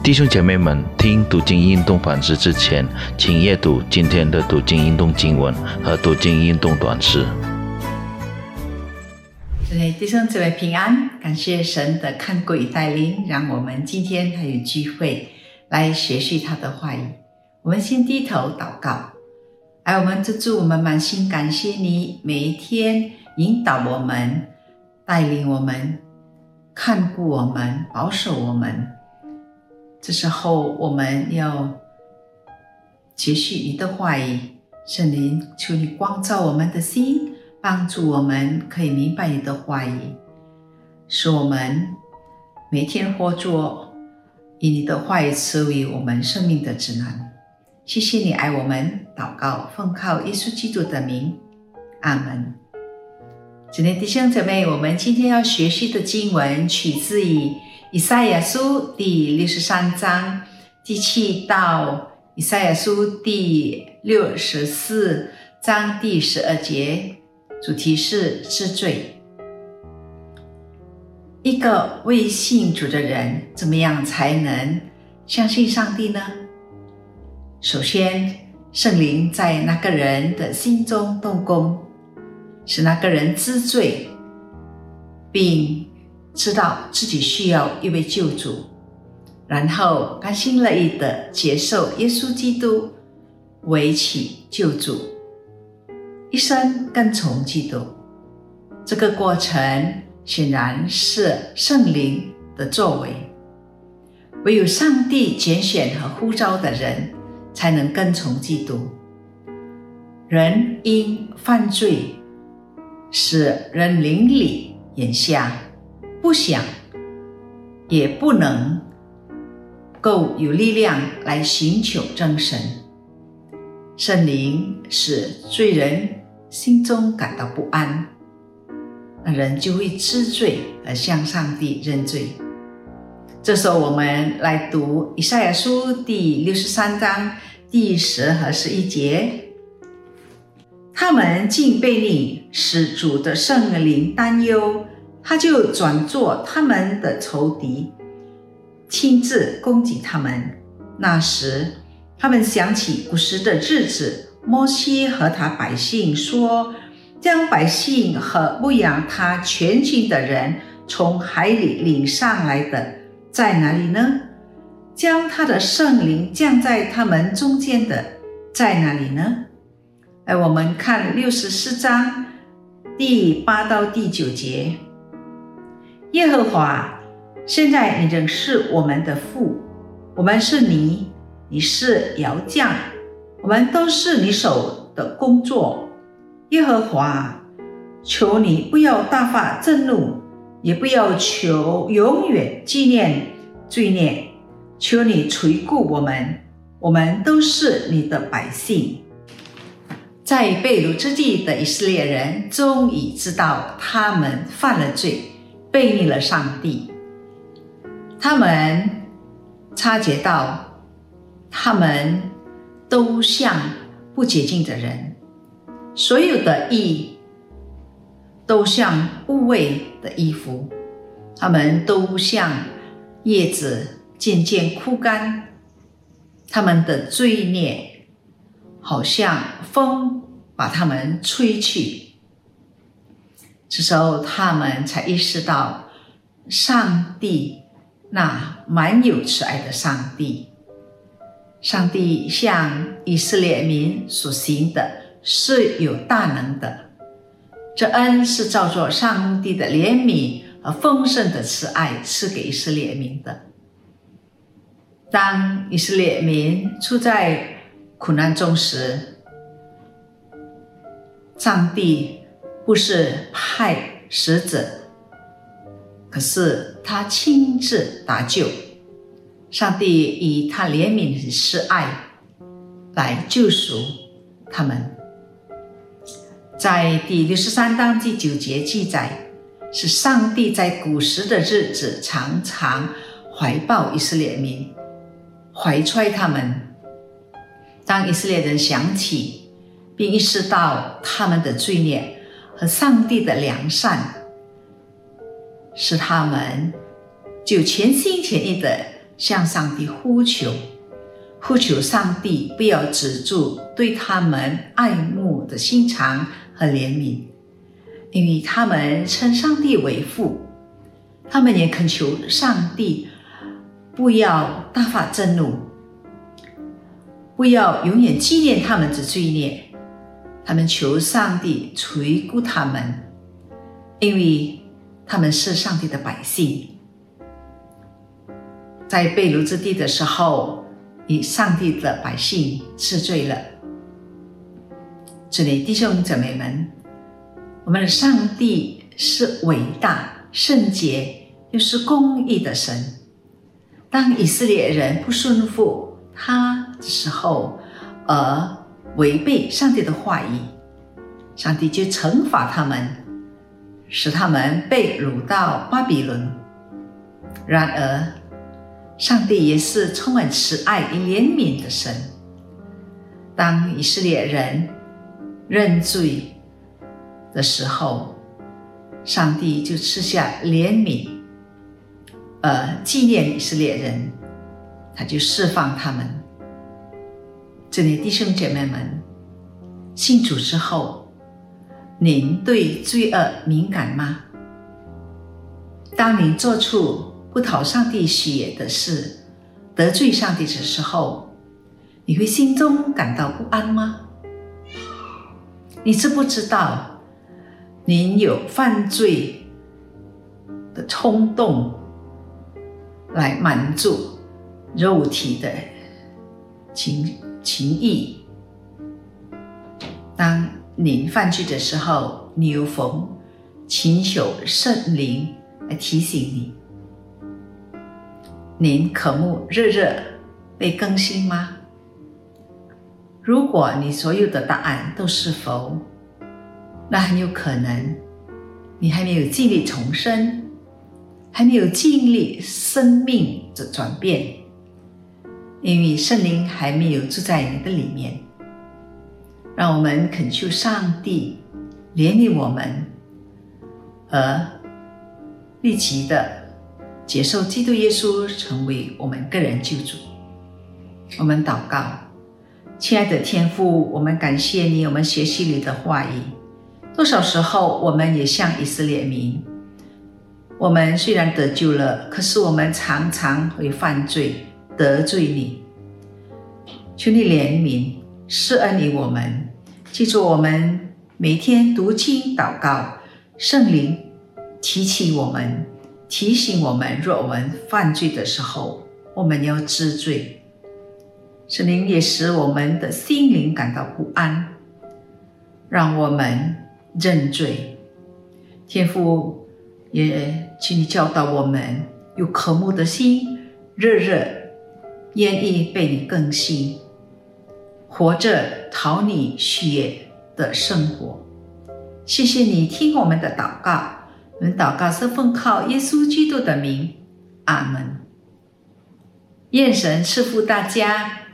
弟兄姐妹们，听读经运动反思之前，请阅读今天的读经运动经文和读经运动短诗。这位弟兄姊妹平安，感谢神的看顾与带领，让我们今天还有机会来学习他的话语。我们先低头祷告，来，我们这主，我们满心感谢你，每一天引导我们、带领我们、看顾我们、保守我们。这时候，我们要继续你的话语，圣灵，求你光照我们的心，帮助我们可以明白你的话语，使我们每天活着以你的话语成为我们生命的指南。谢谢你爱我们，祷告奉靠耶稣基督的名，阿门。今天弟兄姊妹，我们今天要学习的经文取自于。以赛亚书第六十三章第七到以赛亚书第六十四章第十二节，主题是知罪。一个未信主的人，怎么样才能相信上帝呢？首先，圣灵在那个人的心中动工，使那个人知罪，并。知道自己需要一位救主，然后甘心乐意的接受耶稣基督为其救主，一生跟从基督。这个过程显然是圣灵的作为。唯有上帝拣选和呼召的人，才能跟从基督。人因犯罪，使人灵里眼瞎。不想，也不能够有力量来寻求真神。圣灵使罪人心中感到不安，那人就会知罪而向上帝认罪。这时候，我们来读以赛亚书第六十三章第十和十一节：他们竟被你使主的圣灵担忧。他就转做他们的仇敌，亲自攻击他们。那时，他们想起古时的日子，摩西和他百姓说：“将百姓和牧养他全军的人从海里领上来的在哪里呢？将他的圣灵降在他们中间的在哪里呢？”哎，我们看六十四章第八到第九节。耶和华，现在你仍是我们的父，我们是你，你是窑匠，我们都是你手的工作。耶和华，求你不要大发震怒，也不要求永远纪念罪孽，求你垂顾我们，我们都是你的百姓。在被掳之地的以色列人终于知道他们犯了罪。背逆了上帝，他们察觉到，他们都像不洁净的人，所有的意都像污秽的衣服，他们都像叶子渐渐枯干，他们的罪孽好像风把他们吹去。这时候，他们才意识到，上帝那满有慈爱的上帝，上帝向以色列民所行的是有大能的。这恩是照着上帝的怜悯和丰盛的慈爱赐给以色列民的。当以色列民处在苦难中时，上帝。不是派使者，可是他亲自搭救。上帝以他怜悯的慈爱来救赎他们。在第六十三章第九节记载，是上帝在古时的日子常常怀抱以色列民，怀揣他们。当以色列人想起并意识到他们的罪孽。和上帝的良善，使他们就全心全意的向上帝呼求，呼求上帝不要止住对他们爱慕的心肠和怜悯，因为他们称上帝为父，他们也恳求上帝不要大发震怒，不要永远纪念他们的罪孽。他们求上帝垂顾他们，因为他们是上帝的百姓。在被掳之地的时候，以上帝的百姓治罪了。这里弟兄姊妹们，我们的上帝是伟大、圣洁又是公义的神。当以色列人不顺服他的时候，而违背上帝的话语，上帝就惩罚他们，使他们被掳到巴比伦。然而，上帝也是充满慈爱与怜悯的神。当以色列人认罪的时候，上帝就赐下怜悯，呃，纪念以色列人，他就释放他们。这里弟兄姐妹们，信主之后，您对罪恶敏感吗？当你做出不讨上帝喜悦的事，得罪上帝的时候，你会心中感到不安吗？你知不知道，您有犯罪的冲动，来满足肉体的情？情谊。当您犯罪的时候，你有否请求圣灵来提醒你？您渴慕日日被更新吗？如果你所有的答案都是否，那很有可能你还没有经历重生，还没有经历生命的转变。因为圣灵还没有住在你的里面，让我们恳求上帝怜悯我们，而立即的接受基督耶稣成为我们个人救主。我们祷告，亲爱的天父，我们感谢你，我们学习你的话语。多少时候，我们也像以色列民，我们虽然得救了，可是我们常常会犯罪。得罪你，求你怜悯，施恩于我们。记住，我们每天读经祷告，圣灵提起我们，提醒我们，若我们犯罪的时候，我们要知罪。圣灵也使我们的心灵感到不安，让我们认罪。天父也请你教导我们，有渴慕的心，热热。愿意被你更新，活着讨你喜悦的生活。谢谢你听我们的祷告，我们祷告是奉靠耶稣基督的名，阿门。愿神赐福大家。